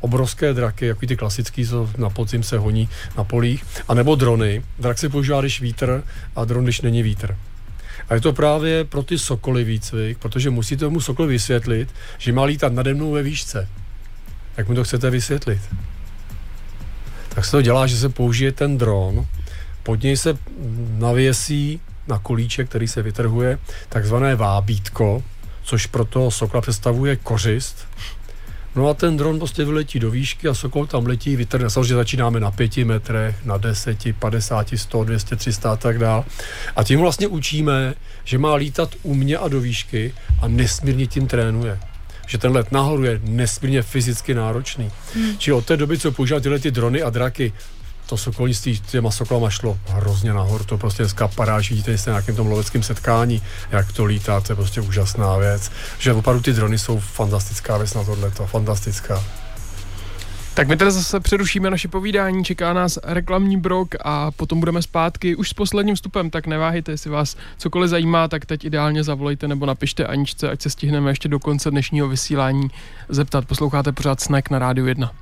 obrovské draky, jako ty klasický, co na podzim se honí na polích, anebo drony. Drak se používá, když vítr a dron, když není vítr. A je to právě pro ty sokoly výcvik, protože musíte tomu sokoli vysvětlit, že má lítat nade mnou ve výšce. Jak mu to chcete vysvětlit? Tak se to dělá, že se použije ten dron, pod něj se navěsí na kolíček, který se vytrhuje, takzvané vábítko, což pro toho sokola představuje kořist, No a ten dron prostě vyletí do výšky a Sokol tam letí, vytrhne. Samozřejmě začínáme na pěti metrech, na deseti, padesáti, sto, dvěstě, třista a tak dál. A tím vlastně učíme, že má lítat u mě a do výšky a nesmírně tím trénuje že ten let nahoru je nesmírně fyzicky náročný. Hmm. Čili od té doby, co používá tyhle ty drony a draky, to sokolnictví těma sokolama šlo hrozně nahoru. To prostě dneska paráž, vidíte jste na nějakém tom loveckém setkání, jak to lítá, to je prostě úžasná věc. Že opravdu ty drony jsou fantastická věc na tohle, to fantastická. Tak my teda zase přerušíme naše povídání, čeká nás reklamní brok a potom budeme zpátky už s posledním vstupem, tak neváhejte, jestli vás cokoliv zajímá, tak teď ideálně zavolejte nebo napište Aničce, ať se stihneme ještě do konce dnešního vysílání zeptat. Posloucháte pořád Snack na Rádiu 1.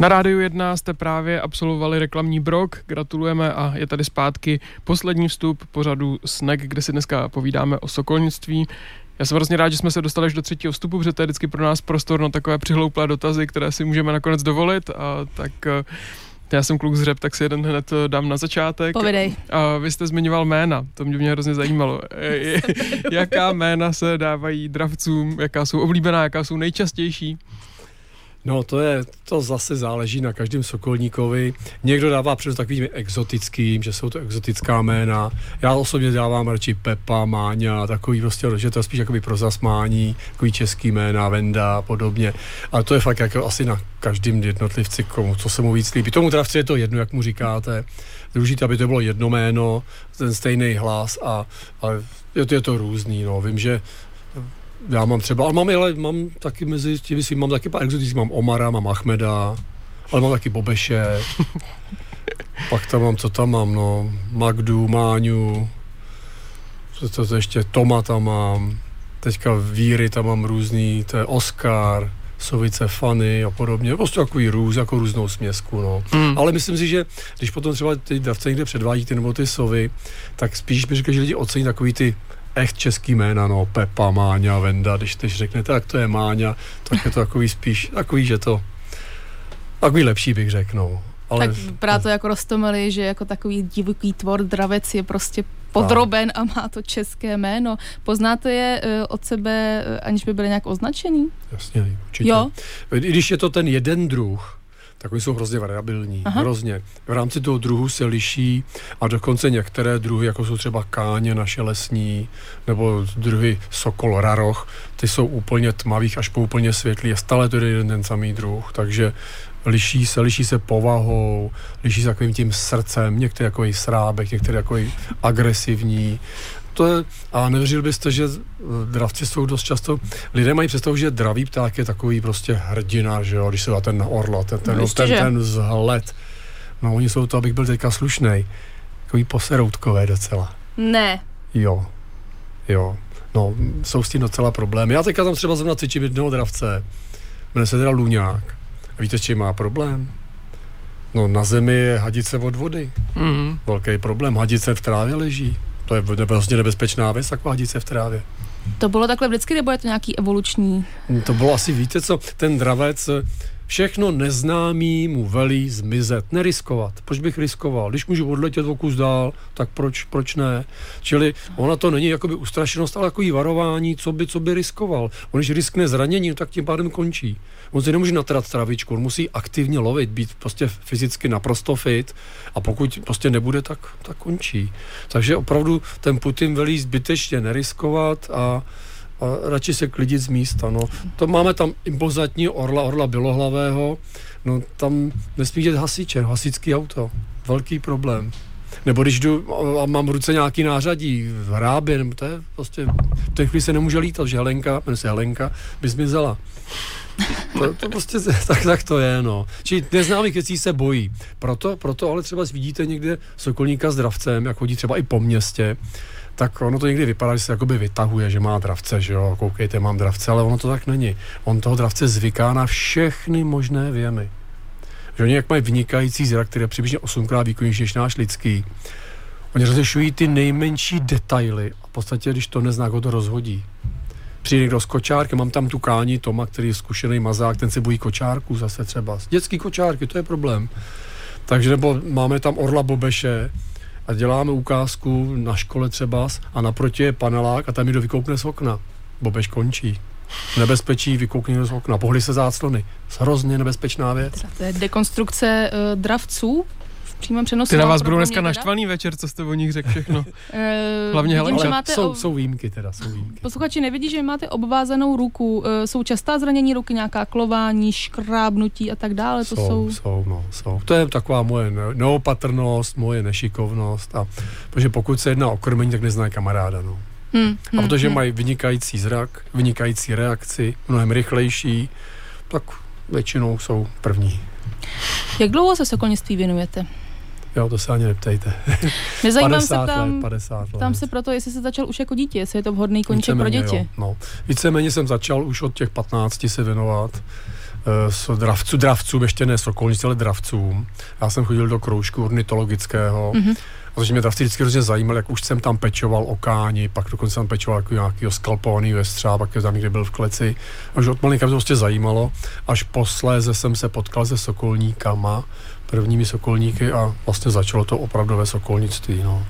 Na Rádiu 1 jste právě absolvovali reklamní brok, gratulujeme a je tady zpátky poslední vstup pořadu Snack, kde si dneska povídáme o sokolnictví. Já jsem hrozně rád, že jsme se dostali až do třetího vstupu, protože to je vždycky pro nás prostor na takové přihlouplé dotazy, které si můžeme nakonec dovolit. A tak eh, já jsem kluk z řep, tak si jeden hned eh, dám na začátek. Povidej. A vy jste zmiňoval jména, to mě, mě hrozně zajímalo. Eh, jaká jména se dávají dravcům, jaká jsou oblíbená, jaká jsou nejčastější? No to je, to zase záleží na každém sokolníkovi. Někdo dává přednost takovým exotickým, že jsou to exotická jména. Já osobně dávám radši Pepa, Máňa, takový prostě, že to je spíš jakoby pro zasmání, takový český jména, Venda a podobně. Ale to je fakt jako asi na každém jednotlivci, komu, co se mu víc líbí. Tomu travci je to jedno, jak mu říkáte. Důležité, aby to bylo jedno jméno, ten stejný hlas a, a je, to, je to různý. No. Vím, že já mám třeba, ale mám, ale mám taky mezi těmi si mám taky pár exotických, mám Omara, mám Achmeda, ale mám taky Bobeše. Pak tam mám, co tam mám, no, Magdu, Máňu, co to, to ještě, Toma tam mám, teďka Víry tam mám různý, to je Oscar, Sovice, Fany a podobně, prostě takový růz, jako různou směsku, no. Mm. Ale myslím si, že když potom třeba ty dravce někde předvádíte nebo ty sovy, tak spíš bych řekl, že lidi ocení takový ty echt český jména, no, Pepa, Máňa, Venda, když teď řeknete, tak to je Máňa, tak je to takový spíš, takový, že to, takový lepší bych řekl, no. Ale, tak vypadá to jako Rostomily, že jako takový divoký tvor dravec je prostě podroben a má to české jméno. Poznáte je uh, od sebe, uh, aniž by byly nějak označený? Jasně, určitě. Jo? I když je to ten jeden druh, tak oni jsou hrozně variabilní, Aha. hrozně. V rámci toho druhu se liší a dokonce některé druhy, jako jsou třeba káně naše lesní, nebo druhy sokol, raroch, ty jsou úplně tmavých až po úplně světlý a stále to je jeden ten samý druh, takže liší se, liší se povahou, liší se takovým tím srdcem, některý jako srábek, některý jako agresivní, to je, a nevěřil byste, že dravci jsou dost často, lidé mají představu, že dravý pták je takový prostě hrdina, že jo, když se dá ten orla, ten, ten, no, ten, ten, ten vzhled. No oni jsou to, abych byl teďka slušný, takový poseroutkové docela. Ne. Jo, jo. No, jsou s tím docela problémy. Já teďka tam třeba zrovna cvičím jednoho dravce, jmenuje se teda Luňák. A víte, s čím má problém? No na zemi je hadice od vody. Mm-hmm. Velký problém. Hadice v trávě leží. To je vlastně nebezpečná věc, taková hadice v trávě. To bylo takhle vždycky, nebo je to nějaký evoluční? To bylo asi, víte co, ten dravec, všechno neznámý mu velí zmizet, neriskovat. Proč bych riskoval? Když můžu odletět o kus dál, tak proč, proč ne? Čili ona to není jakoby ustrašenost, ale takový varování, co by, co by riskoval. On když riskne zranění, tak tím pádem končí. On si nemůže natrat travičku, on musí aktivně lovit, být prostě fyzicky naprosto fit a pokud prostě nebude, tak, tak končí. Takže opravdu ten Putin velí zbytečně neriskovat a a radši se klidit z místa. No. To máme tam impozantní orla, orla bělohlavého, no tam nesmí jít hasiče, hasičský auto. Velký problém. Nebo když jdu a mám v ruce nějaký nářadí v hrábě, nebo to je prostě, v té chvíli se nemůže lítat, že Helenka, jmenuje se Helenka, by zmizela. To, to prostě tak, tak to je, no. Či neznámých věcí se bojí. Proto, proto ale třeba vidíte někde sokolníka s dravcem, jak chodí třeba i po městě, tak ono to někdy vypadá, že se jakoby vytahuje, že má dravce, že jo, koukejte, mám dravce, ale ono to tak není. On toho dravce zvyká na všechny možné věmy. Že oni jak mají vynikající zrak, který je přibližně osmkrát výkonnější než náš lidský, oni rozlišují ty nejmenší detaily a v podstatě, když to nezná, to rozhodí. Přijde někdo s kočárkem, mám tam tu kání Toma, který je zkušený mazák, ten se bojí kočárku zase třeba. Dětský kočárky, to je problém. Takže nebo máme tam Orla Bobeše, a děláme ukázku na škole třeba a naproti je panelák a tam mi do vykoukne z okna. Bobeš končí. Nebezpečí vykoukne z okna. Pohli se záclony. Hrozně nebezpečná věc. To je dekonstrukce uh, dravců přímém přenosu. Ty na vás budou dneska naštvaný večer, co jste o nich řekl všechno. Eh, Hlavně Vidím, hele, že máte jsou, jsou výjimky teda, jsou výjimky. Posluchači nevidí, že máte obvázanou ruku. Eh, jsou častá zranění ruky, nějaká klování, škrábnutí a tak dále? To jsou, jsou... jsou, no, jsou. To je taková moje neopatrnost, moje nešikovnost. A, protože pokud se jedná o krmení, tak neznají kamaráda. No. Hmm, a protože hmm. mají vynikající zrak, vynikající reakci, mnohem rychlejší, tak většinou jsou první. Jak dlouho se sokolnictví věnujete? Jo, to se ani neptejte. Nezajímám se tam, let, 50 let. tam se proto, jestli se začal už jako dítě, jestli je to vhodný koníček pro děti. Jo, no. Víceméně jsem začal už od těch 15 se věnovat uh, so dravců, dravcům, ještě ne sokolnici, ale dravcům. Já jsem chodil do kroužku ornitologického, mm-hmm. protože mě dravci vždycky hrozně zajímal, jak už jsem tam pečoval o káni, pak dokonce jsem pečoval jako nějakýho skalpovaný vestřá, pak tam někde byl v kleci. Až od malinka mě to prostě zajímalo, až posléze jsem se potkal se sokolníkama, prvními sokolníky a vlastně začalo to opravdové sokolnictví. No.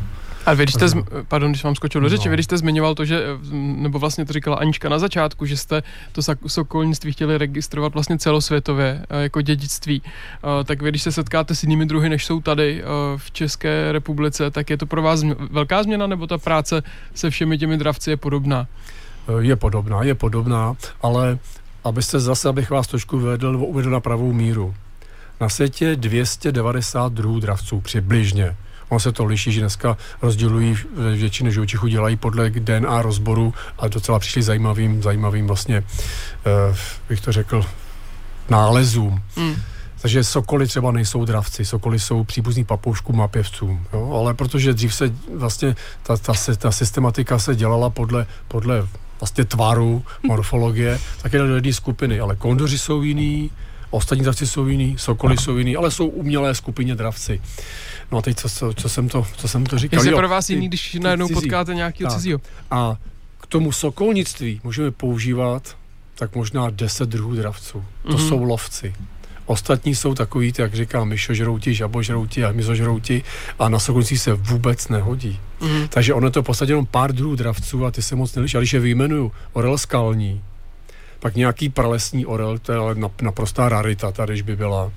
A vy, když jste, pardon, když vám skočil do řeči, no. vy, když jste zmiňoval to, že, nebo vlastně to říkala Anička na začátku, že jste to sokolnictví chtěli registrovat vlastně celosvětově jako dědictví, tak vy, když se setkáte s jinými druhy, než jsou tady v České republice, tak je to pro vás velká změna, nebo ta práce se všemi těmi dravci je podobná? Je podobná, je podobná, ale abyste zase, abych vás trošku vedl, uvedl na pravou míru. Na světě 290 druhů dravců přibližně. Ono se to liší, že dneska rozdělují většinu živočichů, dělají podle DNA rozboru, ale docela přišli zajímavým, zajímavým vlastně, uh, bych to řekl, nálezům. Mm. Takže sokoly třeba nejsou dravci, sokoly jsou příbuzní papouškům a pěvcům. Jo? Ale protože dřív se vlastně ta, ta, ta systematika se dělala podle, podle vlastně tvaru, morfologie, tak je do jedné skupiny. Ale kondoři jsou jiný, Ostatní dravci jsou jiný, sokoly jsou jiný, ale jsou umělé skupině dravci. No a teď, co, co, co, jsem, to, co jsem to říkal? Je pro vás jiný, když najednou cizí. potkáte nějakého cizího. A k tomu sokolnictví můžeme používat tak možná 10 druhů dravců. To mm-hmm. jsou lovci. Ostatní jsou takový, jak říkám, myšožrouti, žabožrouti a mizožrouti a na sokolnictví se vůbec nehodí. Mm-hmm. Takže ono je to v podstatě jenom pár druhů dravců a ty se moc neliší. A když je vyjmenuju, orel skalní, pak nějaký pralesní orel, to je ale naprostá rarita tady, když by byla.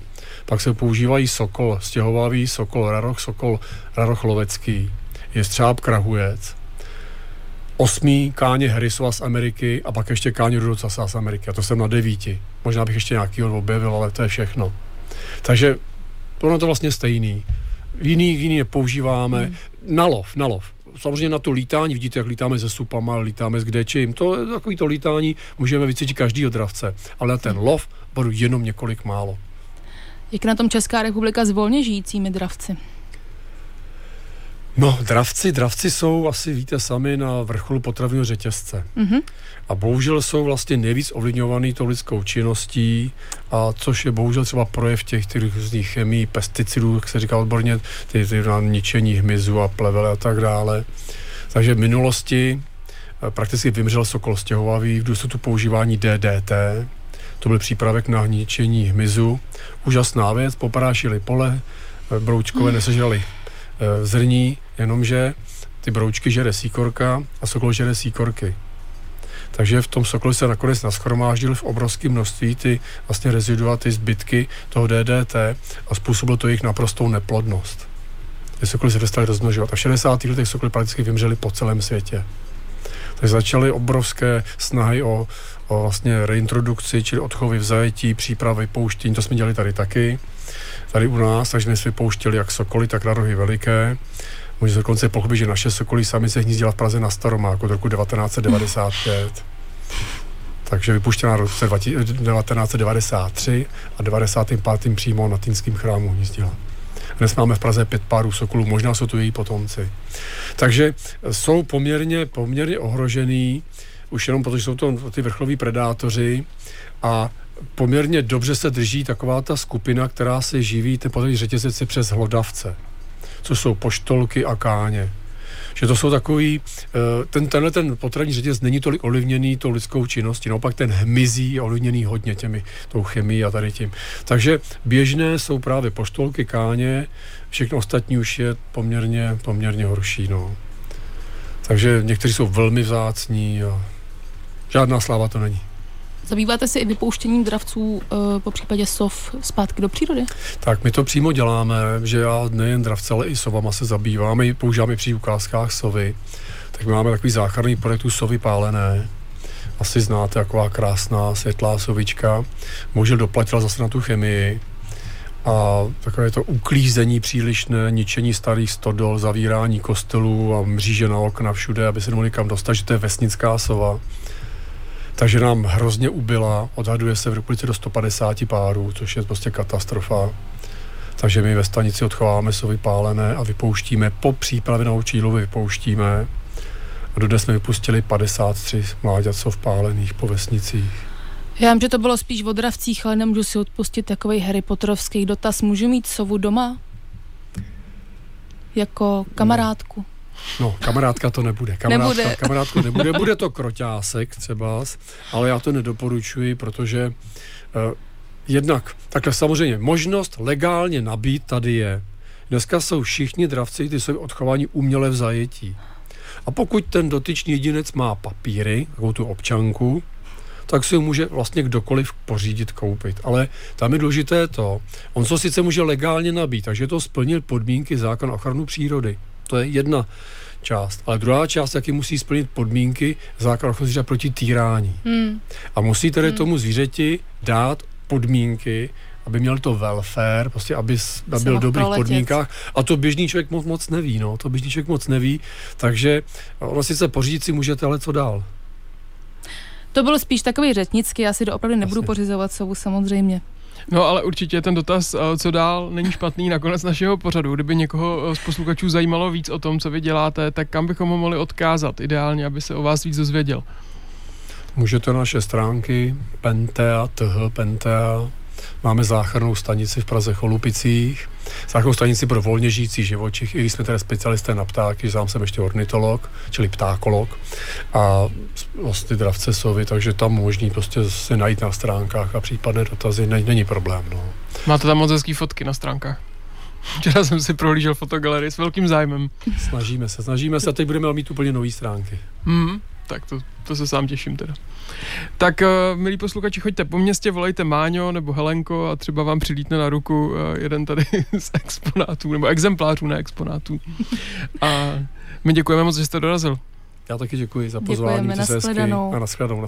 Pak se používají sokol, stěhovavý sokol, raroch, sokol, raroch lovecký, je střáb krahujec, osmý káně Harrisova z Ameriky a pak ještě káně Rudocasa z Ameriky. A to jsem na devíti. Možná bych ještě nějaký objevil, ale to je všechno. Takže ono to vlastně stejný. Jiný, jiný nepoužíváme. Hmm. Na lov, na lov samozřejmě na to lítání, vidíte, jak lítáme se supama, lítáme s kdečím, to takový to lítání můžeme vycítit každý dravce, ale na ten lov budu jenom několik málo. Jak na tom Česká republika s volně žijícími dravci? No, dravci, dravci jsou asi, víte sami, na vrcholu potravního řetězce. Mm-hmm. A bohužel jsou vlastně nejvíc ovlivňovaný tou lidskou činností, a což je bohužel třeba projev těch, těch různých chemí, pesticidů, jak se říká odborně, ty, ty na ničení hmyzu a plevele a tak dále. Takže v minulosti eh, prakticky vymřel sokol stěhovavý v důsledku používání DDT, to byl přípravek na ničení hmyzu. Úžasná věc, poprášili pole, eh, broučkové mm. nesežrali zrní, jenomže ty broučky žere síkorka a sokol žere síkorky. Takže v tom sokoli se nakonec naschromáždil v obrovském množství ty vlastně rezidua, ty zbytky toho DDT a způsobilo to jejich naprostou neplodnost. Ty sokoly se dostali rozmnožovat a v 60. letech sokoly prakticky vymřely po celém světě. Takže začaly obrovské snahy o, o vlastně reintrodukci, čili odchovy v zajetí, přípravy, pouštění, to jsme dělali tady taky, tady u nás, takže jsme si pouštěli jak sokoly, tak rohy veliké. Může se dokonce pochopit, že naše sokoly sami se hnízdila v Praze na Staromáku od roku 1995 takže vypuštěná v roce 1993 a 95. přímo na Týnským chrámu hnízdila. Dnes máme v Praze pět párů sokolů, možná jsou tu její potomci. Takže jsou poměrně, poměrně ohrožený, už jenom protože jsou to ty vrcholoví predátoři a poměrně dobře se drží taková ta skupina, která se živí ten potravinový řetězec přes hlodavce, což jsou poštolky a káně že to jsou takový, eh, ten, tenhle ten potravní řetěz není tolik ovlivněný tou lidskou činností, naopak ten hmyzí je ovlivněný hodně těmi, tou chemií a tady tím. Takže běžné jsou právě poštolky, káně, všechno ostatní už je poměrně, poměrně horší, no. Takže někteří jsou velmi vzácní a žádná sláva to není. Zabýváte se i vypouštěním dravců e, po případě sov zpátky do přírody? Tak my to přímo děláme, že já nejen dravce, ale i sovama se zabývám. My používáme při ukázkách sovy. Tak my máme takový záchranný projekt sovy pálené. Asi znáte, taková krásná světlá sovička. Bohužel doplatila zase na tu chemii. A takové to uklízení přílišné, ničení starých stodol, zavírání kostelů a mříže na okna všude, aby se nemohli kam dostat, že to je vesnická sova takže nám hrozně ubyla, odhaduje se v republice do 150 párů, což je prostě katastrofa. Takže my ve stanici odchováme sovy pálené a vypouštíme, po přípravě na Čílovi vypouštíme. A dodnes jsme vypustili 53 mláďat pálených po vesnicích. Já vím, že to bylo spíš v odravcích, ale nemůžu si odpustit takový Harry Potterovský dotaz. Můžu mít sovu doma? Jako kamarádku? No. Kamarádka to nebude. Kamarádka, nebude. Kamarádka nebude. Bude to kroťásek třeba, ale já to nedoporučuji, protože uh, jednak, takhle samozřejmě, možnost legálně nabít tady je. Dneska jsou všichni dravci, ty jsou odchování uměle v zajetí. A pokud ten dotyčný jedinec má papíry, takovou tu občanku, tak si ho může vlastně kdokoliv pořídit, koupit. Ale tam je důležité to, on co sice může legálně nabít, takže to splnil podmínky zákona o ochranu přírody. To je jedna část. Ale druhá část taky musí splnit podmínky zákona ochrany zvířat proti týrání. Hmm. A musí tedy hmm. tomu zvířeti dát podmínky, aby měl to welfare, prostě aby, aby byl v dobrých proletět. podmínkách. A to běžný člověk moc, moc neví, no. To běžný člověk moc neví, takže ono sice pořídit si můžete, ale co dál? To bylo spíš takový řetnický, já si doopravdy nebudu Jasně. pořizovat sovu samozřejmě. No ale určitě ten dotaz, eh, co dál, není špatný nakonec našeho pořadu. Kdyby někoho eh, z posluchačů zajímalo víc o tom, co vy děláte, tak kam bychom ho mohli odkázat ideálně, aby se o vás víc dozvěděl? Můžete na naše stránky pentea, th, pentea, Máme záchrannou stanici v Praze Cholupicích, záchrannou stanici pro volně žijící živočich, i když jsme tedy specialisté na ptáky, sám jsem ještě ornitolog, čili ptákolog a vlastně dravce sovy, takže tam možný prostě se najít na stránkách a případné dotazy není, není problém. No. Máte tam moc hezký fotky na stránkách. Včera jsem si prohlížel fotogalerii s velkým zájmem. Snažíme se, snažíme se a teď budeme mít úplně nové stránky. Mm, tak to, to se sám těším teda. Tak, uh, milí posluchači, choďte po městě, volejte Máňo nebo Helenko a třeba vám přilítne na ruku uh, jeden tady z exponátů, nebo exemplářů, ne exponátů. A my děkujeme moc, že jste dorazil. Já taky děkuji za pozvání. Děkujeme, na shledanou. A na shledanou,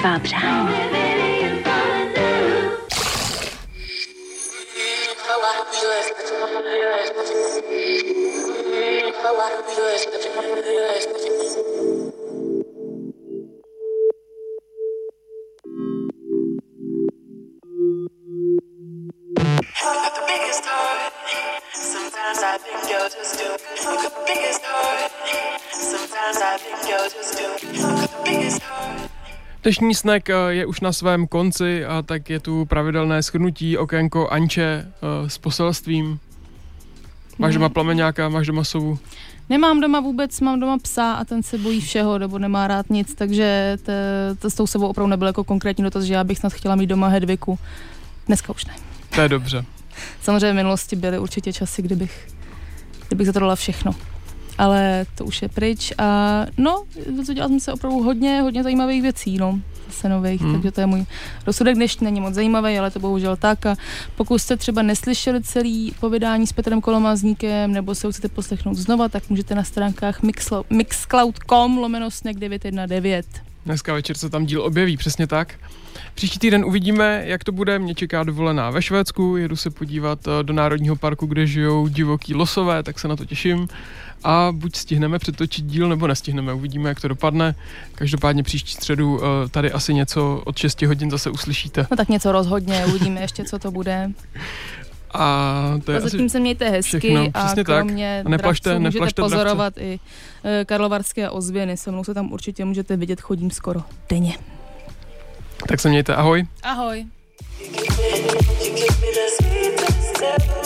splnit Dnešní snack eh, je už na svém konci a tak je tu pravidelné schrnutí okénko Anče uh, s poselstvím. Máš doma plameňáka, máš doma sovu? Nemám doma vůbec, mám doma psa a ten se bojí všeho, nebo nemá rád nic, takže to, to s tou sebou opravdu nebyl jako konkrétní dotaz, že já bych snad chtěla mít doma Hedviku. Dneska už ne. To je dobře. Samozřejmě v minulosti byly určitě časy, kdybych, kdybych za to dala všechno. Ale to už je pryč a no, dozvěděla jsem se opravdu hodně, hodně zajímavých věcí, no zase nových, hmm. takže to je můj rozsudek dnešní, není moc zajímavý, ale to bohužel tak a pokud jste třeba neslyšeli celý povídání s Petrem Kolomazníkem nebo se ho chcete poslechnout znova, tak můžete na stránkách mixcloud.com lomeno snack 919. Dneska večer se tam díl objeví, přesně tak. Příští týden uvidíme, jak to bude. Mě čeká dovolená ve Švédsku, jedu se podívat eh, do Národního parku, kde žijou divoký losové, tak se na to těším. A buď stihneme přetočit díl, nebo nestihneme, uvidíme, jak to dopadne. Každopádně příští středu eh, tady asi něco od 6 hodin zase uslyšíte. No tak něco rozhodně, uvidíme ještě, co to bude. A to je a zatím se mějte hezky všechno. a Přesně kromě tak. A neplašte, dravců můžete neplašte pozorovat dravce. i e, karlovarské ozvěny. Se mnou se tam určitě můžete vidět, chodím skoro denně. Tak se mějte, ahoj. Ahoj. Hey,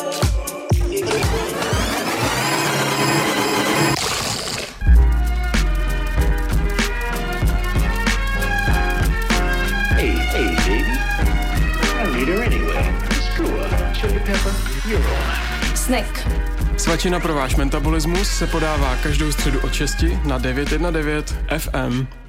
Snack. Svačina pro váš metabolismus se podává každou středu od 6 na 919 FM.